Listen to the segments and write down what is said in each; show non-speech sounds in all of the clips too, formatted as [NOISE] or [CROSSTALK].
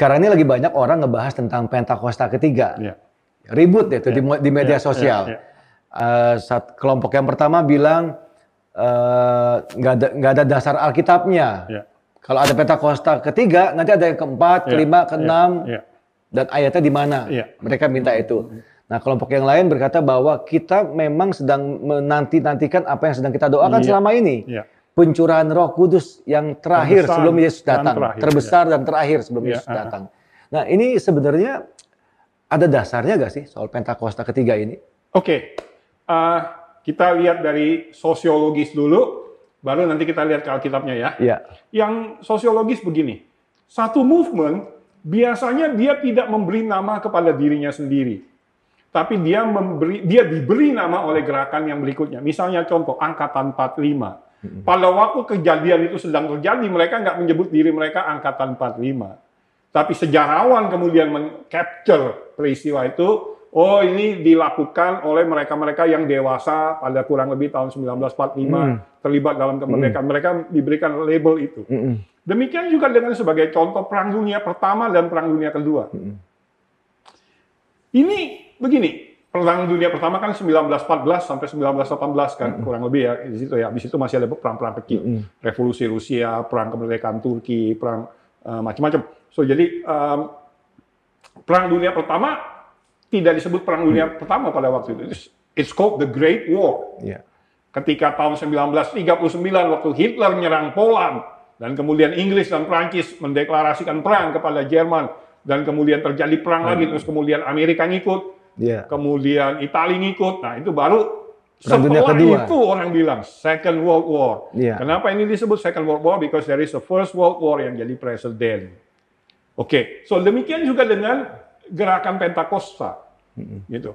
sekarang ini lagi banyak orang ngebahas tentang Pentakosta ketiga. Ya. Ribut ya itu di, di media Ya, sosial. ya, ya. Eh, saat kelompok yang pertama bilang eh, nggak ada nggak ada dasar Alkitabnya. Ya. Kalau ada Pentakosta ketiga, nanti ada yang keempat, Ya, kelima, keenam, ya. dan ayatnya di mana? Ya. Mereka minta itu. Nah, kelompok yang lain berkata bahwa kita memang sedang menanti-nantikan apa yang sedang kita doakan Iya. selama ini. Ya. Pencurahan Roh Kudus yang terakhir Terbesar sebelum Yesus dan datang, terakhir, terbesar dan terakhir sebelum Ya, Yesus ah. datang. Nah, ini sebenarnya ada dasarnya gak sih soal Pentakosta ketiga ini? Oke, eh, kita lihat dari sosiologis dulu, baru nanti kita lihat ke Alkitabnya ya. Iya. Yang sosiologis begini, satu movement biasanya dia tidak memberi nama kepada dirinya sendiri, tapi dia memberi, dia diberi nama oleh gerakan yang berikutnya. Misalnya contoh angkatan 45. Pada waktu kejadian itu sedang terjadi, mereka nggak menyebut diri mereka angkatan 45. Tapi sejarawan kemudian men-capture peristiwa itu, oh ini dilakukan oleh mereka-mereka yang dewasa pada kurang lebih tahun 1945 terlibat dalam kemerdekaan. Mereka diberikan label itu. Mm-mm. Demikian juga dengan sebagai contoh Perang Dunia Pertama dan Perang Dunia Kedua. Ini begini, Perang Dunia Pertama kan 1914 sampai 1918 kan kurang lebih ya di situ ya. Di situ masih ada perang-perang kecil, revolusi Rusia, perang kemerdekaan Turki, perang eh, macam-macam. So jadi em, Perang Dunia Pertama tidak disebut Perang Dunia Pertama pada waktu itu. It's- It's called the Great War Iya. ketika tahun 1939 waktu Hitler menyerang Poland dan kemudian Inggris dan Prancis mendeklarasikan perang kepada Jerman dan kemudian terjadi perang lagi terus kemudian Amerika ngikut Iya. kemudian Italia ngikut nah itu baru Perang setelah Kedua. itu orang bilang Second World War Iya. kenapa ini disebut Second World War because there is a First World War yang jadi presiden Oke, so demikian juga dengan gerakan Pentakosta, gitu.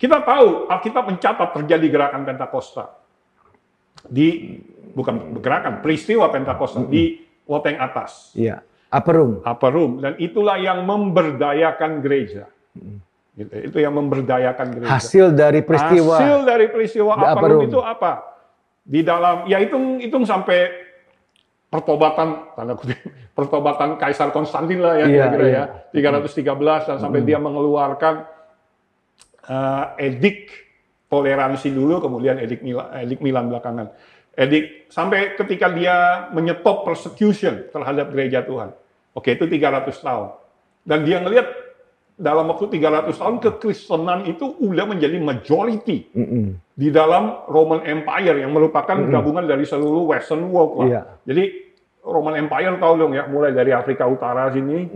Kita tahu Alkitab mencatat terjadi gerakan Pentakosta di bukan gerakan peristiwa Pentakosta di loteng atas, Iya. Upper room. upper room, dan itulah yang memberdayakan gereja. Gitu, itu yang memberdayakan gereja. Hasil dari peristiwa. Hasil dari peristiwa room. itu apa? Di dalam, ya hitung hitung sampai pertobatan tanda kutip [LAUGHS] pertobatan Kaisar Konstantin lah ya Iya, kira-kira iya. ya 313 dan sampai dia mengeluarkan eh, edik toleransi dulu kemudian edik Milan, edik Milan belakangan edik sampai ketika dia menyetop persecution terhadap gereja Tuhan oke itu 300 tahun dan dia ngelihat dalam waktu 300 tahun kekristenan itu udah menjadi majority Mm-mm. di dalam Roman Empire yang merupakan gabungan dari seluruh Western world lah. Iya. Jadi Roman Empire tahu dong ya, mulai dari Afrika Utara sini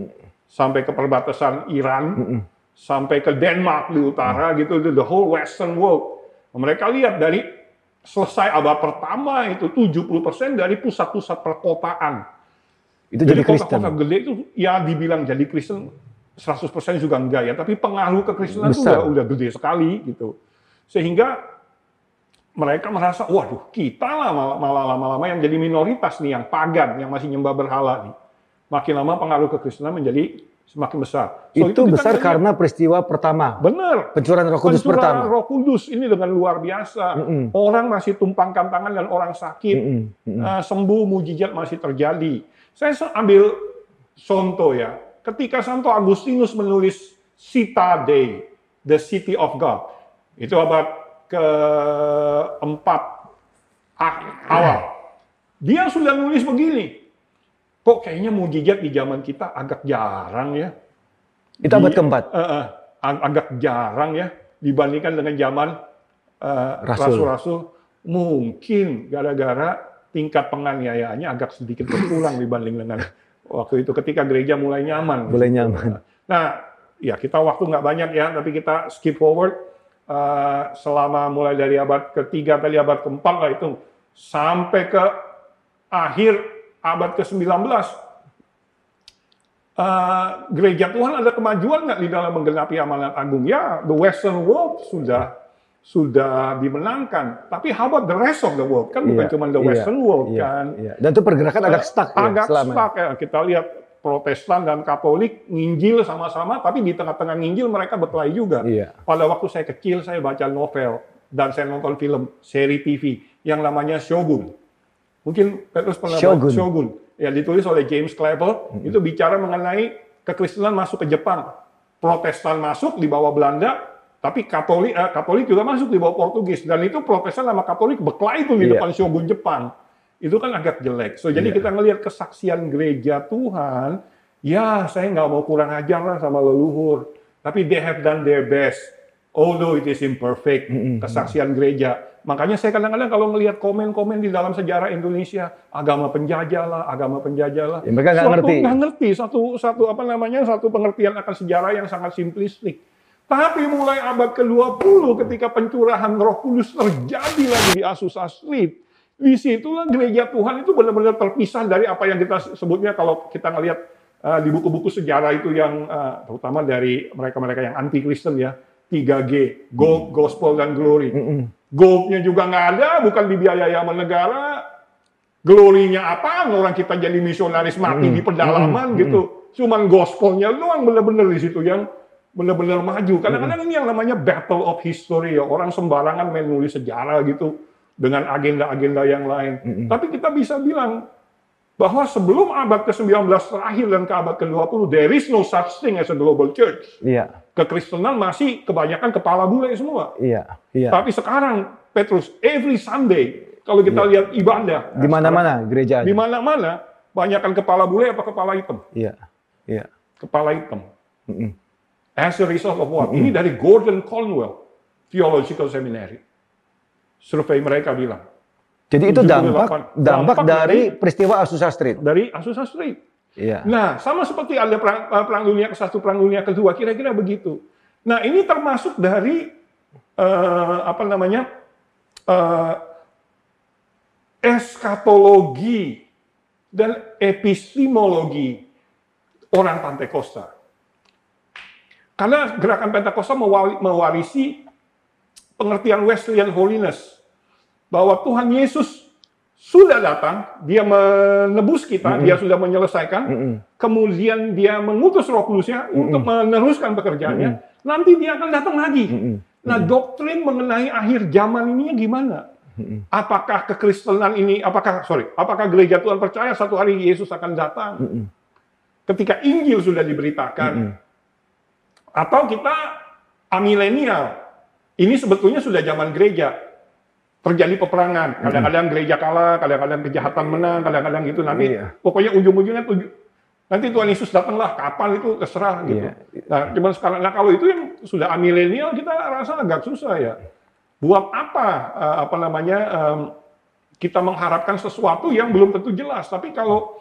sampai ke perbatasan Iran, sampai ke Denmark di utara gitu, itu the whole Western world. Mereka lihat dari selesai abad pertama itu 70% dari pusat-pusat perkotaan. Itu jadi, Kristen. kota-kota gede itu ya dibilang jadi Kristen 100% juga enggak ya, tapi pengaruh kekristenan itu Besar. udah, udah gede sekali gitu. Sehingga mereka merasa, waduh kita lah malah, lama-lama yang jadi minoritas nih, yang pagan, yang masih nyembah berhala nih. Makin lama pengaruh kekristenan menjadi semakin besar. So, itu kita besar ngelihat, karena peristiwa pertama. Bener. Pencurahan Roh Kudus Pencurahan pertama. Roh Kudus ini dengan luar biasa. Mm-mm. Orang masih tumpangkan tangan dan orang sakit Mm-mm. Mm-mm. eh, sembuh, mujizat masih terjadi. Saya ambil contoh ya. Ketika Santo Agustinus menulis Cita Dei, The City of God, itu abad keempat a- awal. Dia sudah nulis begini. Kok kayaknya mujizat di zaman kita agak jarang ya. Itu abad keempat. Eh, ag- agak jarang ya dibandingkan dengan zaman Rasul. rasul-rasul. Mungkin gara-gara tingkat penganiayaannya agak sedikit berkurang dibanding dengan waktu itu ketika gereja mulai nyaman. Mulai nyaman. Nah, ya kita waktu nggak banyak ya, tapi kita skip forward eh, selama mulai dari abad ketiga tadi abad keempat lah itu sampai ke akhir abad ke-19 Eh, gereja Tuhan ada kemajuan nggak di dalam menggenapi amanat agung? Ya, the Western world sudah sudah dimenangkan. Tapi how about the rest of the world? Kan bukan Iya, cuma the iya, Western world iya, kan. iya. Dan itu pergerakan agak stuck ya agak selama. stuck ya. Kita lihat Protestan dan Katolik nginjil sama-sama, tapi di tengah-tengah nginjil mereka berkelahi juga. Iya. Pada waktu saya kecil saya baca novel dan saya nonton film seri TV yang namanya Shogun. Mungkin Petrus pernah Shogun. Shogun. Ya ditulis oleh James Cleveland. Itu bicara mengenai kekristenan masuk ke Jepang, Protestan masuk di bawah Belanda, tapi Katolik eh, Katolik juga masuk di bawah Portugis dan itu Protestan sama Katolik berkelahi itu di Iya. depan shogun Jepang. Itu kan agak jelek. So jadi Iya. kita ngelihat kesaksian gereja Tuhan, ya saya nggak mau kurang ajar lah sama leluhur, tapi they have done their best. Although it is imperfect, kesaksian gereja. Makanya saya kadang-kadang kalau ngelihat komen-komen di dalam sejarah Indonesia, agama penjajah lah, agama penjajah lah. Ya, mereka nggak ngerti. nggak ngerti satu satu apa namanya satu pengertian akan sejarah yang sangat simplistik. Tapi mulai abad ke-20 ketika pencurahan Roh Kudus terjadi lagi di Azusa Street, di situlah gereja Tuhan itu benar-benar terpisah dari apa yang kita sebutnya kalau kita ngelihat uh, di buku-buku sejarah itu yang uh, terutama dari mereka-mereka yang anti Kristen ya, 3G, gold, gospel dan glory. Goldnya juga nggak ada, bukan dibiayai sama negara, glorinya apa orang kita jadi misionaris mati di pedalaman gitu. Cuman gospelnya doang bener-bener di situ yang bener-bener maju kadang-kadang ini yang namanya battle of history ya orang sembarangan main nulis sejarah gitu dengan agenda-agenda yang lain tapi kita bisa bilang bahwa sebelum abad ke-19 terakhir dan ke abad ke-20 there is no such thing as a global church Iya, kekristenan masih kebanyakan kepala bule semua iya, iya. tapi sekarang Petrus every Sunday kalau kita lihat ibadah Di mana-mana gereja. di mana-mana banyakkan kepala bule apa kepala hitam? Iya, iya. Kepala hitam. Mm-mm. As a result of what? Ini dari Gordon Conwell Theological Seminary. Survei mereka bilang Jadi itu 78. dampak dampak Dampak dari dari- peristiwa Azusa Street. dari Azusa Street. Iya. Nah, sama seperti ada perang, eh, perang dunia ke satu, perang dunia kedua, kira-kira begitu. Nah, ini termasuk dari eh, apa namanya eh, eskatologi dan epistemologi orang Pantai Costa. Karena gerakan Pentakosta mewarisi pengertian Wesleyan holiness. Bahwa Tuhan Yesus sudah datang, dia menebus kita, dia sudah menyelesaikan, kemudian dia mengutus Roh Kudusnya untuk meneruskan pekerjaannya, nanti dia akan datang lagi. Nah, doktrin mengenai akhir zaman ini gimana? Apakah kekristenan ini, apakah sorry, apakah gereja Tuhan percaya satu hari Yesus akan datang? Ketika Injil sudah diberitakan, atau kita amilenial, ini sebetulnya sudah zaman gereja terjadi peperangan. Kadang-kadang gereja kalah, kadang-kadang kejahatan menang, kadang-kadang gitu nanti. Iya. Pokoknya ujung-ujungnya nanti Tuhan Yesus datanglah kapan itu terserah gitu. Iya. Nah, cuman sekarang, nah kalau itu yang sudah amilenial kita rasa agak susah ya. Buat apa eh, apa namanya kita mengharapkan sesuatu yang belum tentu jelas. Tapi kalau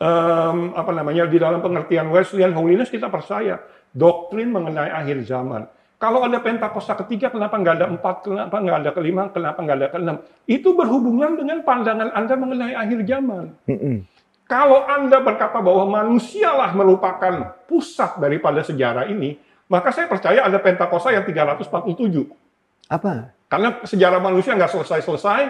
em, apa namanya di dalam pengertian Wesleyan holiness kita percaya doktrin mengenai akhir zaman. Kalau ada Pentakosta ketiga, kenapa nggak ada empat, kenapa nggak ada kelima, kenapa nggak ada keenam? Itu berhubungan dengan pandangan Anda mengenai akhir zaman. Mm-mm. Kalau Anda berkata bahwa manusialah merupakan pusat daripada sejarah ini, maka saya percaya ada Pentakosta yang 347. Apa? Karena sejarah manusia nggak selesai-selesai,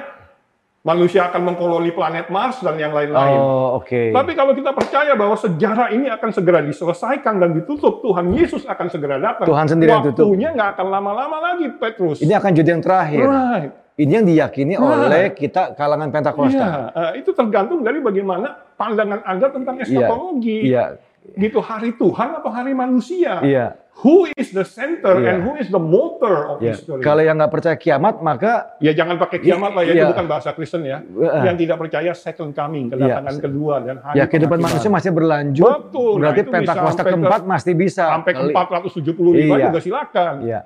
manusia akan mengkoloni planet Mars dan yang lain-lain. Oh, oke. Tapi kalau kita percaya bahwa sejarah ini akan segera diselesaikan dan ditutup, Tuhan Yesus akan segera datang. Tuhan sendiri yang tutup. Waktunya nggak akan lama-lama lagi, Petrus. Ini akan jadi yang terakhir. right. Ini yang diyakini Right. oleh kita kalangan Pentakosta. Iya, eh, itu tergantung dari bagaimana pandangan Anda tentang eskatologi. Iya. Gitu hari Tuhan atau hari manusia? Iya. Who is the center Iya. and who is the motor of Iya. history? Kalau yang nggak percaya kiamat, maka Ya jangan pakai kiamat lah ya, itu Iya. bukan bahasa Kristen ya. Heeh. Yang tidak percaya second coming, kedatangan Iya. kedua dan hari ya kehidupan manusia masih berlanjut. Betul. Nah, Berarti itu bisa Pentakosta sampai ke- keempat masih bisa. Sampai ke Kali- 475 Iya. juga silakan. Iya.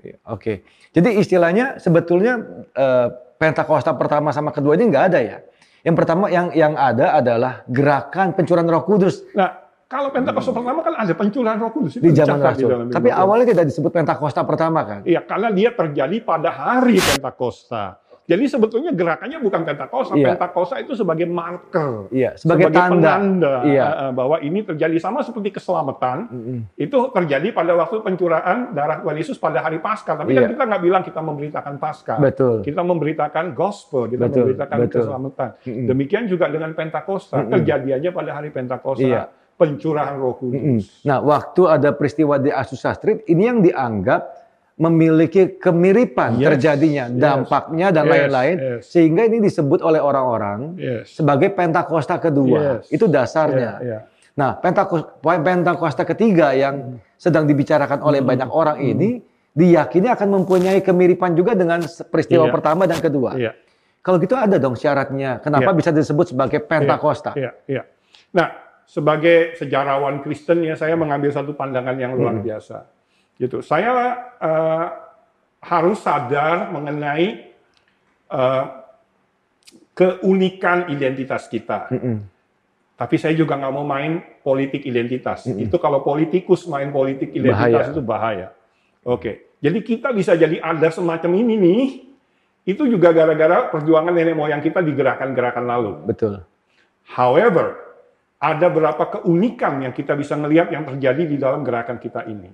Iya, Oke. Jadi istilahnya sebetulnya eh, Pentakosta pertama sama keduanya nggak ada ya. Yang pertama yang yang ada adalah gerakan pencurahan Roh Kudus Nah, kalau Pentakosta pertama kan ada pencurahan Roh Kudus itu di zaman dicatat di Rasul. dalam Tapi awalnya tidak disebut Pentakosta pertama kan? Iya, karena dia terjadi pada hari Pentakosta. Jadi sebetulnya gerakannya bukan Pentakosta. Iya. Pentakosta itu sebagai marker. Iya, sebagai, tanda. penanda Iya. eh, eh, bahwa ini terjadi sama seperti keselamatan itu terjadi pada waktu pencurahan darah Tuhan Yesus pada hari Paskah. Tapi kan Iya. kita nggak bilang kita memberitakan Paskah. Betul. Kita memberitakan gospel, kita Betul, memberitakan betul. keselamatan. Mm-mm. Demikian juga dengan Pentakosta, Mm-mm. terjadinya pada hari Pentakosta, Iya. Pencurahan Roh. Kudus. Nah, waktu ada peristiwa di Azusa Street, ini yang dianggap memiliki kemiripan Yes, terjadinya, yes, dampaknya dan yes, lain-lain, yes. sehingga ini disebut oleh orang-orang Yes. sebagai Pentakosta kedua. Yes. Itu dasarnya. Iya, iya. Nah, Pentakosta ketiga yang sedang dibicarakan oleh banyak orang ini diyakini akan mempunyai kemiripan juga dengan peristiwa Iya. pertama dan kedua. Iya. Kalau gitu ada dong syaratnya. Kenapa Iya. bisa disebut sebagai Pentakosta? Iya, iya. Nah, sebagai sejarawan Kristen ya saya mengambil satu pandangan yang luar biasa. Gitu. Saya eh, harus sadar mengenai eh, keunikan identitas kita. Mm-mm. Tapi saya juga nggak mau main politik identitas. Itu kalau politikus main politik identitas Bahaya. itu bahaya. Oke, jadi kita bisa jadi ada semacam ini nih. Itu juga gara-gara perjuangan nenek moyang kita di gerakan-gerakan lalu. Betul. However, ada beberapa keunikan yang kita bisa melihat yang terjadi di dalam gerakan kita ini.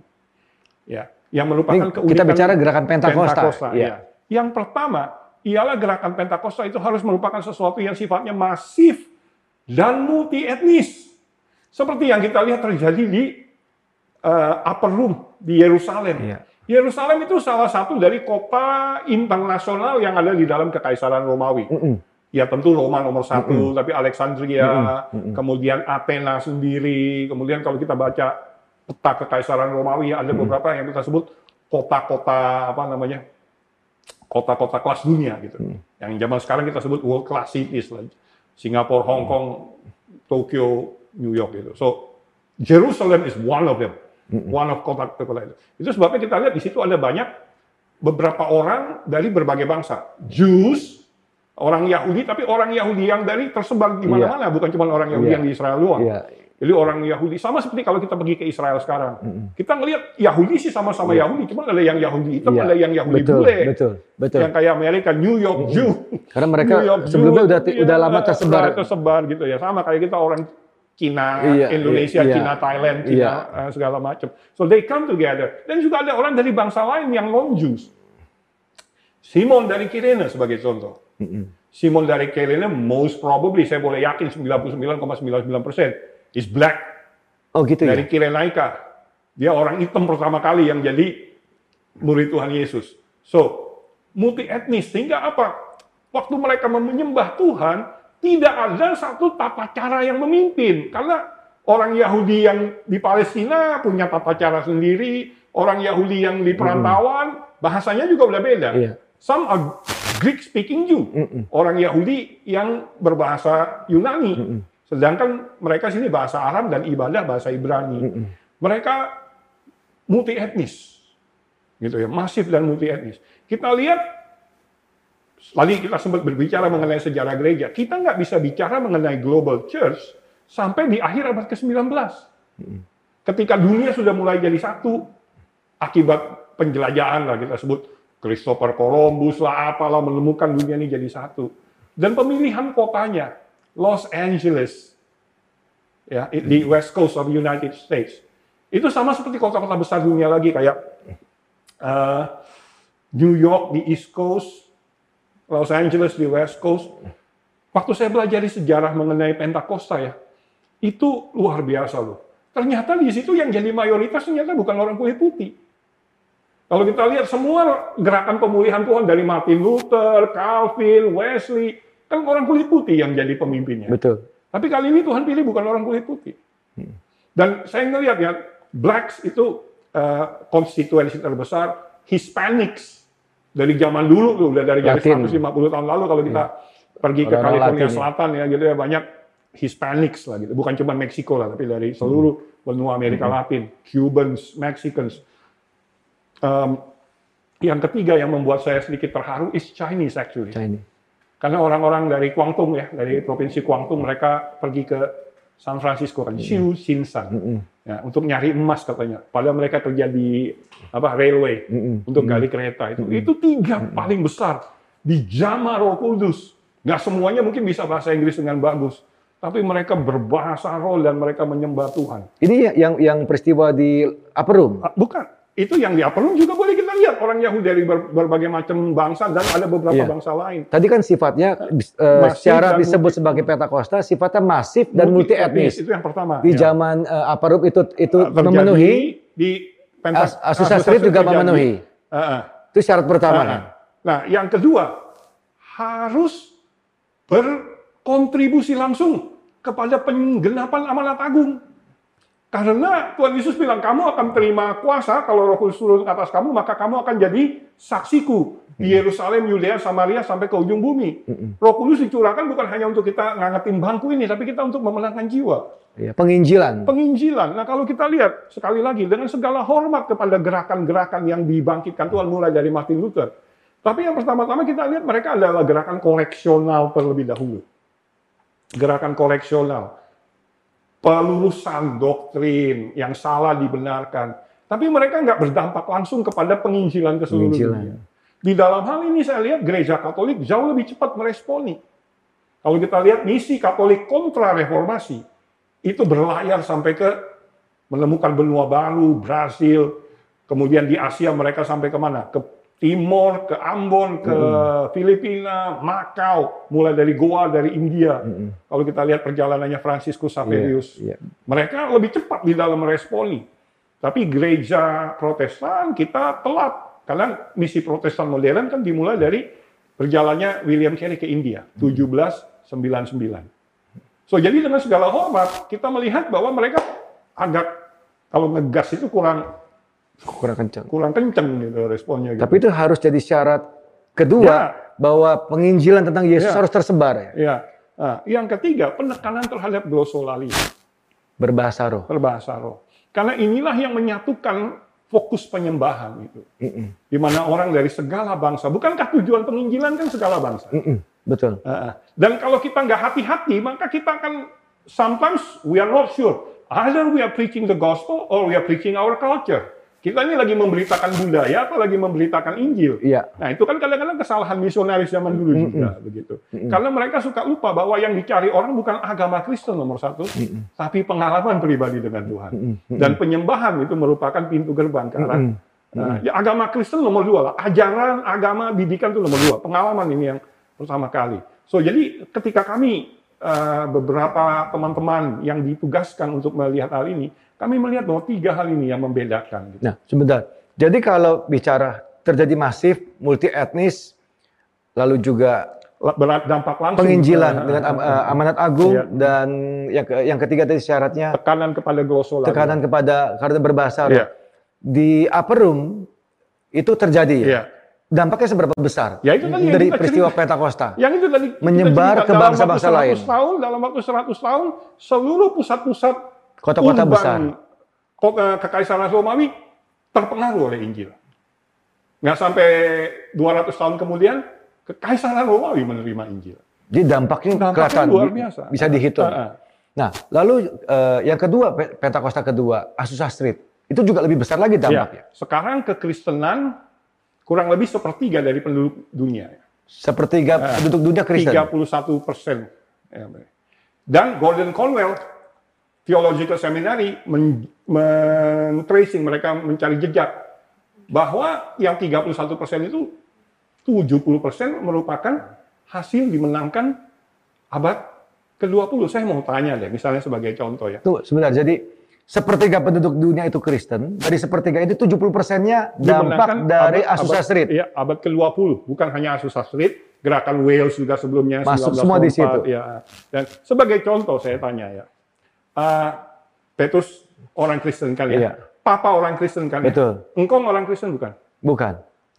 Ya, yang merupakan Ini keunikan kita bicara gerakan Pentakosta. ya. Iya. Yang pertama, ialah gerakan Pentakosta itu harus merupakan sesuatu yang sifatnya masif dan multi etnis. Seperti yang kita lihat terjadi di eh, Upper Room di Yerusalem. Iya. Yerusalem itu salah satu dari kota internasional yang ada di dalam Kekaisaran Romawi. Mm-mm. Ya tentu Roma nomor satu, tapi Alexandria, Mm-mm. kemudian Athena sendiri, kemudian kalau kita baca peta Kekaisaran Romawi ada beberapa yang kita sebut kota-kota apa namanya kota-kota kelas dunia gitu. Yang zaman sekarang kita sebut world class cities lah. Singapura, Hong Kong, Tokyo, New York gitu. So Jerusalem is one of them. One of kota-kota itu. Itu sebabnya kita lihat di situ ada banyak beberapa orang dari berbagai bangsa. Jews, orang Yahudi, tapi orang Yahudi yang dari tersebar di mana-mana, bukan cuma orang Yahudi Iya. yang di Israel doang. Iya. Jadi orang Yahudi sama seperti kalau kita pergi ke Israel sekarang. Kita ngelihat Yahudi sih sama-sama Yahudi, cuma ada yang Yahudi hitam, Iya. ada yang Yahudi betul, bule. Betul, betul. Yang kayak Amerika, New York Jew. Karena mereka New York sebelumnya Jew, udah iya, udah lama tersebar. tersebar gitu ya. Sama kayak kita orang Cina, Iya, Indonesia, iya, Cina, Thailand, Cina, iya. eh, segala macam. So they come together. Dan juga ada orang dari bangsa lain yang non-Jews. Simon dari Kirene sebagai contoh. Simon dari Kirene most probably, saya boleh yakin 99,99% is black Oh gitu dari ya. Kirenaika. Dia orang hitam pertama kali yang jadi murid Tuhan Yesus. So, multi etnis sehingga apa? Waktu mereka menyembah Tuhan, tidak ada satu tata cara yang memimpin karena orang Yahudi yang di Palestina punya tata cara sendiri, orang Yahudi yang di perantauan bahasanya juga udah beda. Iya. Some are Greek speaking Jew, orang Yahudi yang berbahasa Yunani. Sedangkan mereka sini bahasa Arab dan ibadah bahasa Ibrani. Mereka multi etnis. Gitu ya, masif dan multi etnis. Kita lihat tadi kita sempat berbicara mengenai sejarah gereja. Kita nggak bisa bicara mengenai global church sampai di akhir abad ke-19. Ketika dunia sudah mulai jadi satu akibat penjelajahan lah kita sebut Christopher Columbus lah apalah menemukan dunia ini jadi satu. Dan pemilihan kotanya Los Angeles ya di West Coast of United States. Itu sama seperti kota-kota besar dunia lagi kayak eh, New York di East Coast, Los Angeles di West Coast. Waktu saya belajar sejarah mengenai Pentakosta ya, itu luar biasa loh. Ternyata di situ yang jadi mayoritas ternyata bukan orang kulit putih. Kalau kita lihat semua gerakan pemulihan Tuhan dari Martin Luther, Calvin, Wesley, kan orang kulit putih yang jadi pemimpinnya. Betul. Tapi kali ini Tuhan pilih bukan orang kulit putih. Dan saya ngelihat ya, blacks itu eh, konstituensi terbesar, Hispanics dari zaman dulu tuh, udah dari dari Latin. 150 tahun lalu kalau kita pergi ke Orang-orang California Latin, ya. Selatan ya, gitu ya banyak Hispanics lah gitu, bukan cuma Meksiko lah, tapi dari seluruh benua Amerika Latin, Cubans, Mexicans. Em, yang ketiga yang membuat saya sedikit terharu is Chinese actually. Chinese. Karena orang-orang dari Guangdong ya, dari provinsi Guangdong mereka pergi ke San Francisco kan, Xiu Xinsan, ya, untuk nyari emas katanya. Padahal mereka kerja di apa railway untuk gali kereta itu. Itu tiga paling besar di Jama Roh Kudus. Nggak semuanya mungkin bisa bahasa Inggris dengan bagus, tapi mereka berbahasa roh dan mereka menyembah Tuhan. Ini yang yang peristiwa di Upper Room. Ah, Bukan, itu yang di Apelum juga boleh kita lihat orang Yahudi dari ber- berbagai macam bangsa dan ada beberapa Iya. bangsa lain. Tadi kan sifatnya eh, Masif secara dan disebut multi- sebagai Pentakosta, sifatnya masif dan multi etnis. Itu yang pertama. Di ya. zaman eh, Room itu itu terjadi memenuhi di As- Pentas Street juga memenuhi. Heeh. itu syarat pertama Heeh. kan. Nah, yang kedua harus berkontribusi langsung kepada penggenapan amanat agung. Karena Tuhan Yesus bilang, kamu akan terima kuasa kalau roh kudus turun ke atas kamu, maka kamu akan jadi saksiku di Yerusalem, Yudea, Samaria, sampai ke ujung bumi. Roh kudus dicurahkan bukan hanya untuk kita ngangetin bangku ini, tapi kita untuk memenangkan jiwa. Iya, penginjilan. Penginjilan. Nah kalau kita lihat, sekali lagi, dengan segala hormat kepada gerakan-gerakan yang dibangkitkan Tuhan mulai dari Martin Luther. Tapi yang pertama-tama kita lihat mereka adalah gerakan koreksional terlebih dahulu. Gerakan koreksional pelurusan doktrin yang salah dibenarkan. Tapi mereka nggak berdampak langsung kepada penginjilan ke seluruh Penginjilan. dunia. Di dalam hal ini saya lihat gereja Katolik jauh lebih cepat meresponi. Kalau kita lihat misi Katolik kontra reformasi, itu berlayar sampai ke menemukan benua baru, Brasil, kemudian di Asia mereka sampai ke mana? Ke Timor, ke Ambon, ke Filipina, Macau, mulai dari Goa, dari India. Kalau kita lihat perjalanannya Franciscus Saverius, Iya, iya. mereka lebih cepat di dalam meresponi. Tapi gereja Protestan kita telat karena misi Protestan modern kan dimulai dari perjalannya William Carey ke India 1799. So jadi dengan segala hormat kita melihat bahwa mereka agak kalau ngegas itu kurang Kurang kencang. kurang kenceng gitu responnya. Gitu. Tapi itu harus jadi syarat kedua Ya. bahwa penginjilan tentang Yesus Ya. harus tersebar ya. ya. Nah, yang ketiga penekanan terhadap glossolalia. Berbahasa roh. berbahasa roh. Karena inilah yang menyatukan fokus penyembahan itu. Mm-mm. Di mana orang dari segala bangsa, bukankah tujuan penginjilan kan segala bangsa? Mm-mm. Betul. Uh, Dan kalau kita nggak hati-hati, maka kita akan sometimes we are not sure. Either we are preaching the gospel or we are preaching our culture. Kita ini lagi memberitakan budaya atau lagi memberitakan Injil. Iya. Nah itu kan kadang-kadang kesalahan misionaris zaman dulu juga begitu. Karena mereka suka lupa bahwa yang dicari orang bukan agama Kristen nomor satu, tapi pengalaman pribadi dengan Tuhan. Dan penyembahan itu merupakan pintu gerbang ke arah. Nah, ya agama Kristen nomor dua lah. Ajaran, agama, didikan itu nomor dua. Pengalaman ini yang pertama kali. So jadi ketika kami eh, beberapa teman-teman yang ditugaskan untuk melihat hal ini, kami melihat bahwa tiga hal ini yang membedakan. Gitu. Nah, sebentar. Jadi kalau bicara terjadi masif, multi etnis, lalu juga Berat dampak langsung penginjilan eh, dengan am- eh, eh, amanat agung Iya. dan yang ke- yang ketiga tadi syaratnya tekanan kepada glossolalia. tekanan kepada karena berbahasa. Iya. Di upper room itu terjadi ya. Iya. Dampaknya seberapa besar? Ya, itu tadi dari peristiwa cerita. Pentakosta. Yang itu tadi Menyebar ke dalam bangsa-bangsa waktu lain. 100 tahun, dalam waktu 100 tahun, seluruh pusat-pusat Kota-kota besar. kekaisaran Romawi terpengaruh oleh Injil. Nggak sampai 200 tahun kemudian, kekaisaran Romawi menerima Injil. Jadi dampaknya, Dampaknya kelihatan luar bi- biasa. bisa dihitung. Ah, ah. Nah, lalu eh, yang kedua Pe- Pentakosta kedua, Azusa Street. Itu juga lebih besar lagi Ya, dampaknya. sekarang kekristenan kurang lebih sepertiga dari penduduk dunia. Sepertiga Ah, penduduk dunia Kristen. 31 persen. Ya, Dan Gordon Conwell, Theological Seminary, men, men- tracing mereka mencari jejak bahwa yang 31 persen itu 70 persen merupakan hasil dimenangkan abad ke-20. Saya mau tanya deh, misalnya sebagai contoh ya. Tuh, sebentar. Jadi sepertiga penduduk dunia itu Kristen. Dari sepertiga itu 70 persennya dampak dari abad- Azusa Street. Iya, abad ke-20. Bukan hanya Azusa Street, gerakan Wales juga sebelumnya. Masuk semua di 1904, situ. Ya. Dan sebagai contoh saya tanya ya, Ah, Petrus orang Kristen kan ya? Iya. Papa orang Kristen kan ya? Betul. Engkau orang Kristen bukan? Bukan.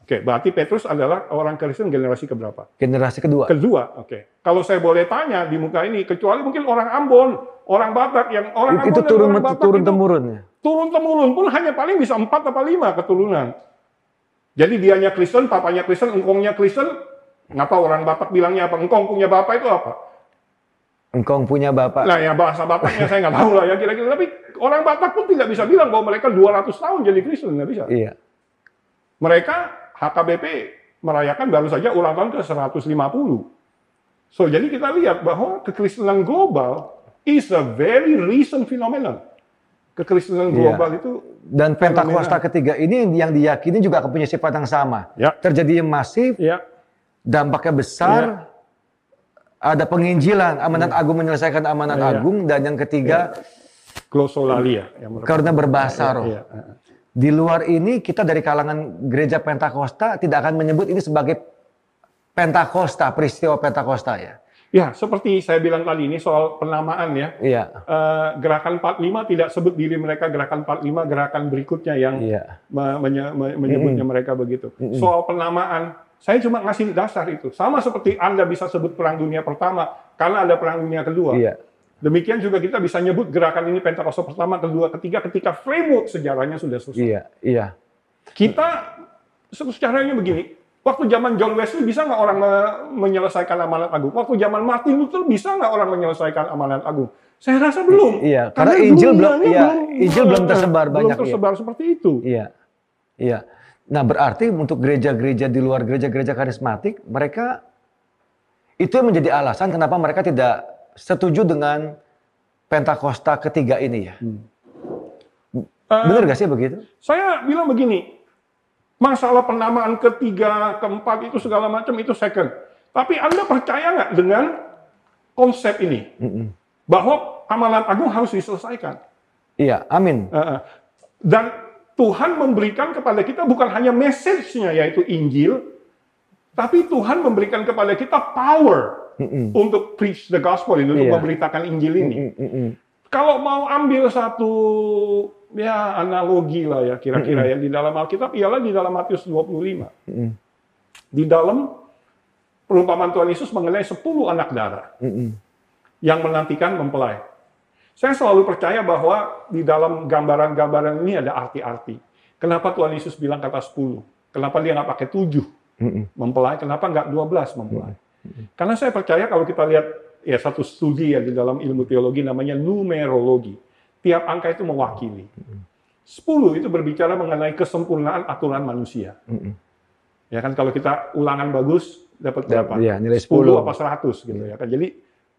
Oke, berarti Petrus adalah orang Kristen generasi keberapa? Generasi kedua. Kedua, oke. Kalau saya boleh tanya di muka ini, kecuali mungkin orang Ambon, orang Batak yang orang itu Ambon dan turun orang Batak turun itu temurun ya. turun temurun pun hanya paling bisa empat atau lima keturunan. Jadi dianya Kristen, papanya Kristen, engkongnya Kristen. Ngapa orang Batak bilangnya apa? Engkong punya bapak itu apa? Engkau punya bapak. Nah ya bahasa Bataknya saya nggak tahu lah ya kira-kira. Tapi orang Batak pun tidak bisa bilang bahwa mereka 200 tahun jadi Kristen nggak bisa. Iya. Mereka HKBP merayakan baru saja ulang tahun ke 150. So jadi kita lihat bahwa kekristenan global is a very recent phenomenon. Kekristenan Iya. global itu Dan Pentakosta ketiga ini yang diyakini juga punya sifat yang sama. Ya. Terjadi yang masif, ya dampaknya besar, Iya. Ada penginjilan, amanat agung menyelesaikan amanat Iya. agung, dan yang ketiga glosolalia yang merupakan- karena berbahasa roh. iya. Di luar ini kita dari kalangan gereja Pentakosta tidak akan menyebut ini sebagai Pentakosta, peristiwa Pentakosta ya. Ya, seperti saya bilang tadi ini soal penamaan ya. Iya. Eh, gerakan 45 tidak sebut diri mereka gerakan 45, gerakan berikutnya yang Iya. me- menye- me- menyebutnya mereka begitu. Mm-mm. Soal penamaan, saya cuma ngasih dasar itu. Sama seperti Anda bisa sebut Perang Dunia Pertama karena ada Perang Dunia Kedua. Iya. Demikian juga kita bisa nyebut gerakan ini Pentakosta pertama, kedua, ketiga ketika framework sejarahnya sudah selesai. Iya. Iya. Kita secaranya begini. Waktu zaman John Wesley bisa nggak orang me- menyelesaikan amanat agung? Waktu zaman Martin Luther bisa nggak orang menyelesaikan amanat agung? Saya rasa belum. Iya, karena Injil belum- iya, Injil belum tersebar belum banyak, iya. tersebar seperti itu. Iya. Iya. Nah, berarti untuk gereja-gereja di luar gereja-gereja karismatik, mereka itu yang menjadi alasan kenapa mereka tidak setuju dengan Pentakosta ketiga ini ya. Eh, Benar gak sih begitu? Saya bilang begini, masalah penamaan ketiga, keempat itu segala macam itu second. Tapi Anda percaya nggak dengan konsep ini? Mm-mm. Bahwa amanat agung harus diselesaikan. Iya, amin. Uh, Dan Tuhan memberikan kepada kita bukan hanya message-nya yaitu Injil, tapi Tuhan memberikan kepada kita power Mm-mm. untuk preach the gospel untuk Iya. memberitakan Injil ini. Mm-mm. Kalau mau ambil satu ya analogi lah ya kira-kira ya di dalam Alkitab ialah di dalam Matius 25. Mm-mm. Di dalam perumpamaan Tuhan Yesus mengenai 10 anak darah Mm-mm. yang menantikan mempelai. Saya selalu percaya bahwa di dalam gambaran-gambaran ini ada arti-arti. Kenapa Tuhan Yesus bilang kata 10? Kenapa dia nggak pakai 7 Mm-mm. mempelai? Kenapa nggak 12 mempelai? Karena saya percaya kalau kita lihat ya satu studi ya di dalam ilmu teologi namanya numerologi. Tiap angka itu mewakili. 10 itu berbicara mengenai kesempurnaan aturan manusia. Ya kan kalau kita ulangan bagus dapat berapa? Iya, nilai 10 10. apa 100 gitu ya kan. Jadi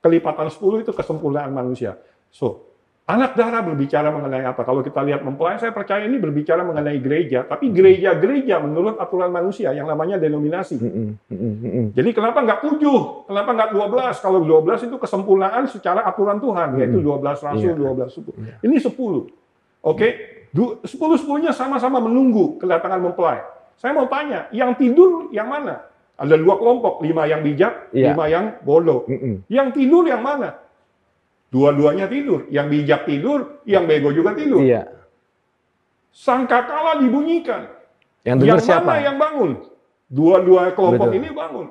kelipatan 10 itu kesempurnaan manusia. So, anak darah berbicara mengenai apa? Kalau kita lihat mempelai, saya percaya ini berbicara mengenai gereja, tapi gereja-gereja menurut aturan manusia yang namanya denominasi. Mm-mm. Mm-mm. Jadi kenapa nggak 7? Kenapa nggak 12? Kalau 12 itu kesempurnaan secara aturan Tuhan, yaitu 12 rasul, Iya. 12 suku. Ini 10. Oke, Du- 10-10-nya sama-sama menunggu kedatangan mempelai. Saya mau tanya, yang tidur yang mana? Ada dua kelompok, lima yang bijak, Iya. lima yang bodoh. Yang tidur yang mana? Dua-duanya tidur. Yang bijak tidur, yang bego juga tidur. Iya. Sangkakala dibunyikan. Yang yang siapa? mana yang bangun? Dua-dua kelompok Betul. ini bangun.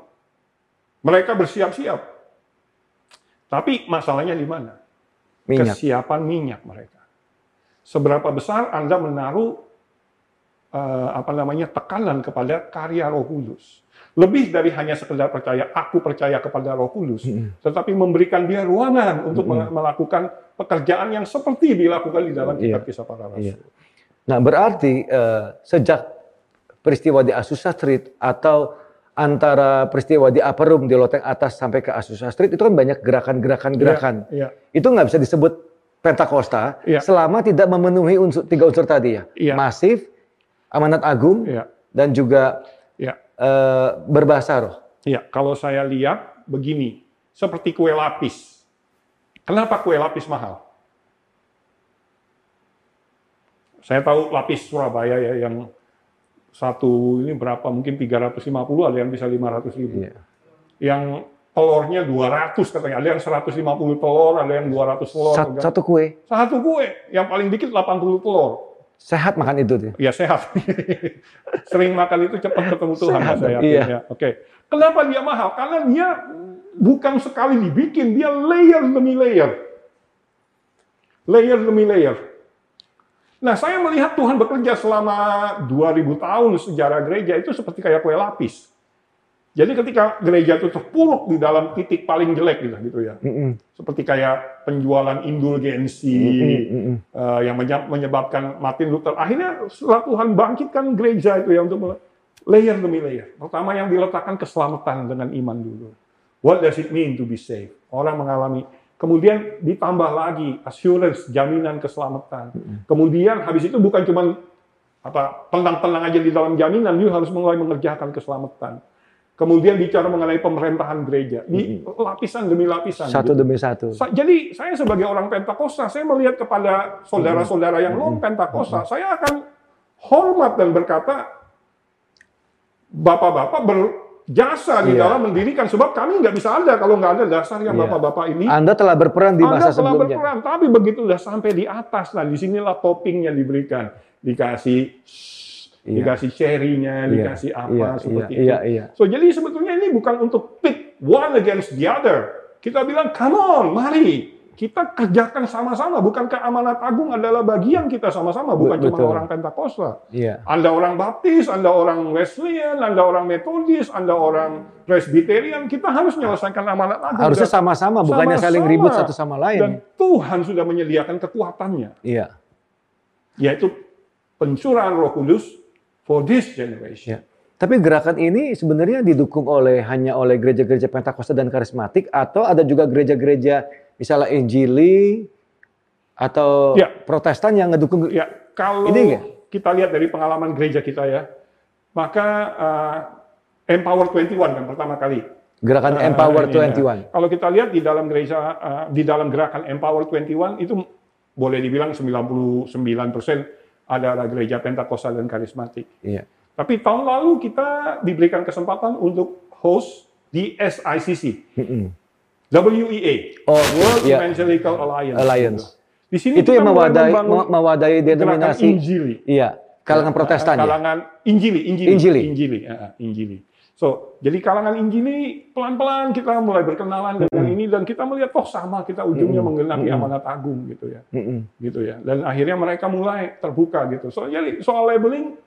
Mereka bersiap-siap. Tapi masalahnya di mana? Minyak. Kesiapan minyak mereka. Seberapa besar Anda menaruh eh, apa namanya tekanan kepada karya Roh Kudus? Lebih dari hanya sekedar percaya, aku percaya kepada Roh Kudus, tetapi memberikan dia ruangan untuk mel- melakukan pekerjaan yang seperti dilakukan di dalam kitab Iya. kisah para rasul. Iya. Nah, berarti eh, sejak peristiwa di Azusa Street atau antara peristiwa di Upper Room di loteng atas sampai ke Azusa Street itu kan banyak gerakan-gerakan-gerakan. Iya. Itu nggak bisa disebut Pentakosta Iya. selama tidak memenuhi unsur tiga unsur tadi ya. Iya. Masif, amanat agung, Iya. dan juga Iya. eh, berbahasa roh. Iya, kalau saya lihat begini, seperti kue lapis. Kenapa kue lapis mahal? Saya tahu lapis Surabaya ya yang satu ini berapa mungkin 350 ada yang bisa 500 ribu. Iya. Yang telurnya 200 katanya, ada yang 150 telur, ada yang 200 telur. Sat- ada- satu kue, Satu kue, yang paling dikit 80 telur. Sehat makan itu. Ya sehat. [LAUGHS] Sering makan itu cepat ketemu Tuhan Sehat, saya yakin iya. ya. Oke. Kenapa dia mahal? Karena dia bukan sekali dibikin, dia layer demi layer. Layer demi layer. Nah, saya melihat Tuhan bekerja selama 2000 tahun sejarah gereja itu seperti kayak kue lapis. Jadi ketika gereja itu terpuruk di dalam titik paling jelek gitu, gitu ya. Mm-mm. Seperti kayak penjualan indulgensi, Mm-mm, mm-mm. eh, yang menye- menyebabkan Martin Luther. Akhirnya setelah Tuhan bangkitkan gereja itu ya untuk layer demi layer. Pertama yang diletakkan keselamatan dengan iman dulu. What does it mean to be saved? Orang mengalami. Kemudian ditambah lagi assurance, jaminan keselamatan. Kemudian habis itu bukan cuma apa tenang-tenang aja di dalam jaminan, you harus mulai mengerjakan keselamatan. Kemudian bicara mengenai pemerintahan gereja, di lapisan demi lapisan. Satu gitu. demi satu. Sa- Jadi saya sebagai orang Pentakosta, saya melihat kepada saudara-saudara yang non Pentakosta, saya akan hormat dan berkata, bapak-bapak jasa di Iya. dalam mendirikan sebab kami nggak bisa ada kalau nggak ada dasar yang Iya. bapak-bapak ini Anda telah berperan di Anda masa telah sebelumnya. berperan tapi begitu udah sampai di atas nah di sinilah toppingnya diberikan dikasih Iya. dikasih cherry-nya Iya, dikasih apa iya, seperti iya, itu iya, iya. so jadi sebetulnya ini bukan untuk pit one against the other kita bilang come on mari kita kerjakan sama-sama bukankah amanat agung adalah bagian kita sama-sama bukan Be- cuma betul. orang Pentakosta Iya. anda orang Baptis, Anda orang Wesleyan, Anda orang Metodis, Anda orang Presbyterian, kita harus menyelesaikan amanat agung. Harusnya Dan- sama-sama, bukannya saling sama-sama. ribut satu sama Dan lain. Tuhan sudah menyediakan kekuatannya, Iya. yaitu pencurahan Roh Kudus for this generation. Ya. Tapi gerakan ini sebenarnya didukung oleh hanya oleh gereja-gereja Pentakosta dan karismatik atau ada juga gereja-gereja misalnya Injili atau Ya. Protestan yang ngedukung Ya, kalau Ini nggak? kita lihat dari pengalaman gereja kita ya, maka uh, Empower 21 kan pertama kali. gerakan Uh, Empower ini, 21. ya. Kalau kita lihat di dalam gereja, uh, di dalam gerakan Empower 21 itu boleh dibilang 99% adalah gereja Pentakosta dan karismatik. Iya. Tapi tahun lalu kita diberikan kesempatan untuk host di SICC, Mm-mm. WEA, Oh, World iya. Evangelical Alliance. Alliance. Di sini Itu yang mewadai mewadai denominasi Injili. iya, kalangan Protestan ya. Kalangan Injili, Injili, Injili. Injili, ah, Injili. So, jadi kalangan Injili pelan-pelan kita mulai berkenalan dengan ini dan kita melihat oh sama kita ujungnya menggenapi amanat agung gitu ya, Mm-mm. gitu ya. Dan akhirnya mereka mulai terbuka gitu. So, jadi soal labeling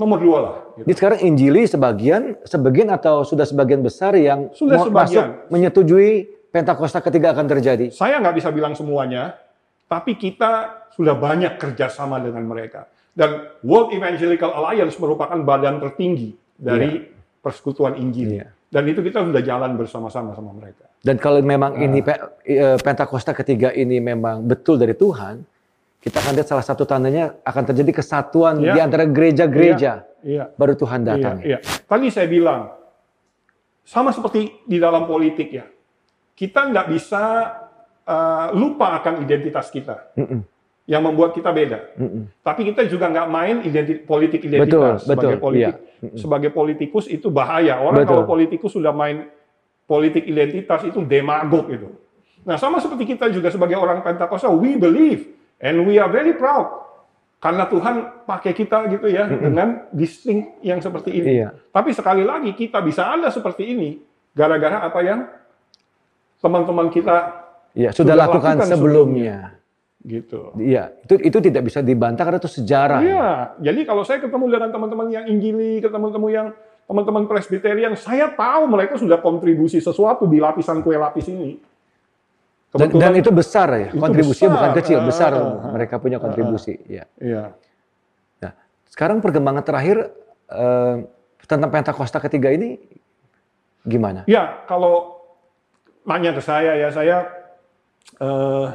nomor dua lah. Gitu. Jadi sekarang Injili sebagian sebagian atau sudah sebagian besar yang Sudah mau sebagian. masuk menyetujui Pentakosta ketiga akan terjadi. Saya nggak bisa bilang semuanya, tapi kita sudah banyak kerjasama dengan mereka. Dan World Evangelical Alliance merupakan badan tertinggi dari persekutuan Injil. Iya. Dan itu kita sudah jalan bersama-sama sama mereka. Dan kalau memang ini Ah. pe- eh, Pentakosta ketiga ini memang betul dari Tuhan, kita akan lihat salah satu tandanya akan terjadi kesatuan Iya. di antara gereja-gereja. Iya. Baru Tuhan Iya, datang. iya. Tadi saya bilang, sama seperti di dalam politik ya, kita nggak bisa uh, lupa akan identitas kita, Mm-mm. Yang membuat kita beda. Mm-mm. Tapi kita juga nggak main identi- politik identitas Betul, sebagai betul, politik. iya. Sebagai politikus itu bahaya. Orang Betul. kalau politikus sudah main politik identitas itu demagog itu. Nah sama seperti kita juga sebagai orang Pentakosta, we believe and we are very proud karena Tuhan pakai kita gitu ya dengan distinct yang seperti ini. Iya. Tapi sekali lagi kita bisa ada seperti ini gara-gara apa yang teman-teman kita Iya, sudah, Sudah lakukan, lakukan sebelumnya. Gitu. Iya, itu itu tidak bisa dibantah karena itu sejarah. Iya, jadi kalau saya ketemu dengan teman-teman yang Injili, ketemu-temu yang teman-teman Presbyterian, saya tahu mereka sudah kontribusi sesuatu di lapisan kue lapis ini. Dan, dan itu besar ya, Itu kontribusinya besar. bukan kecil, besar Ah, mereka punya kontribusi. Iya. Iya. Nah, sekarang perkembangan terakhir eh, tentang Pentakosta ketiga ini gimana? Ya, kalau nanya ke saya ya, saya eh,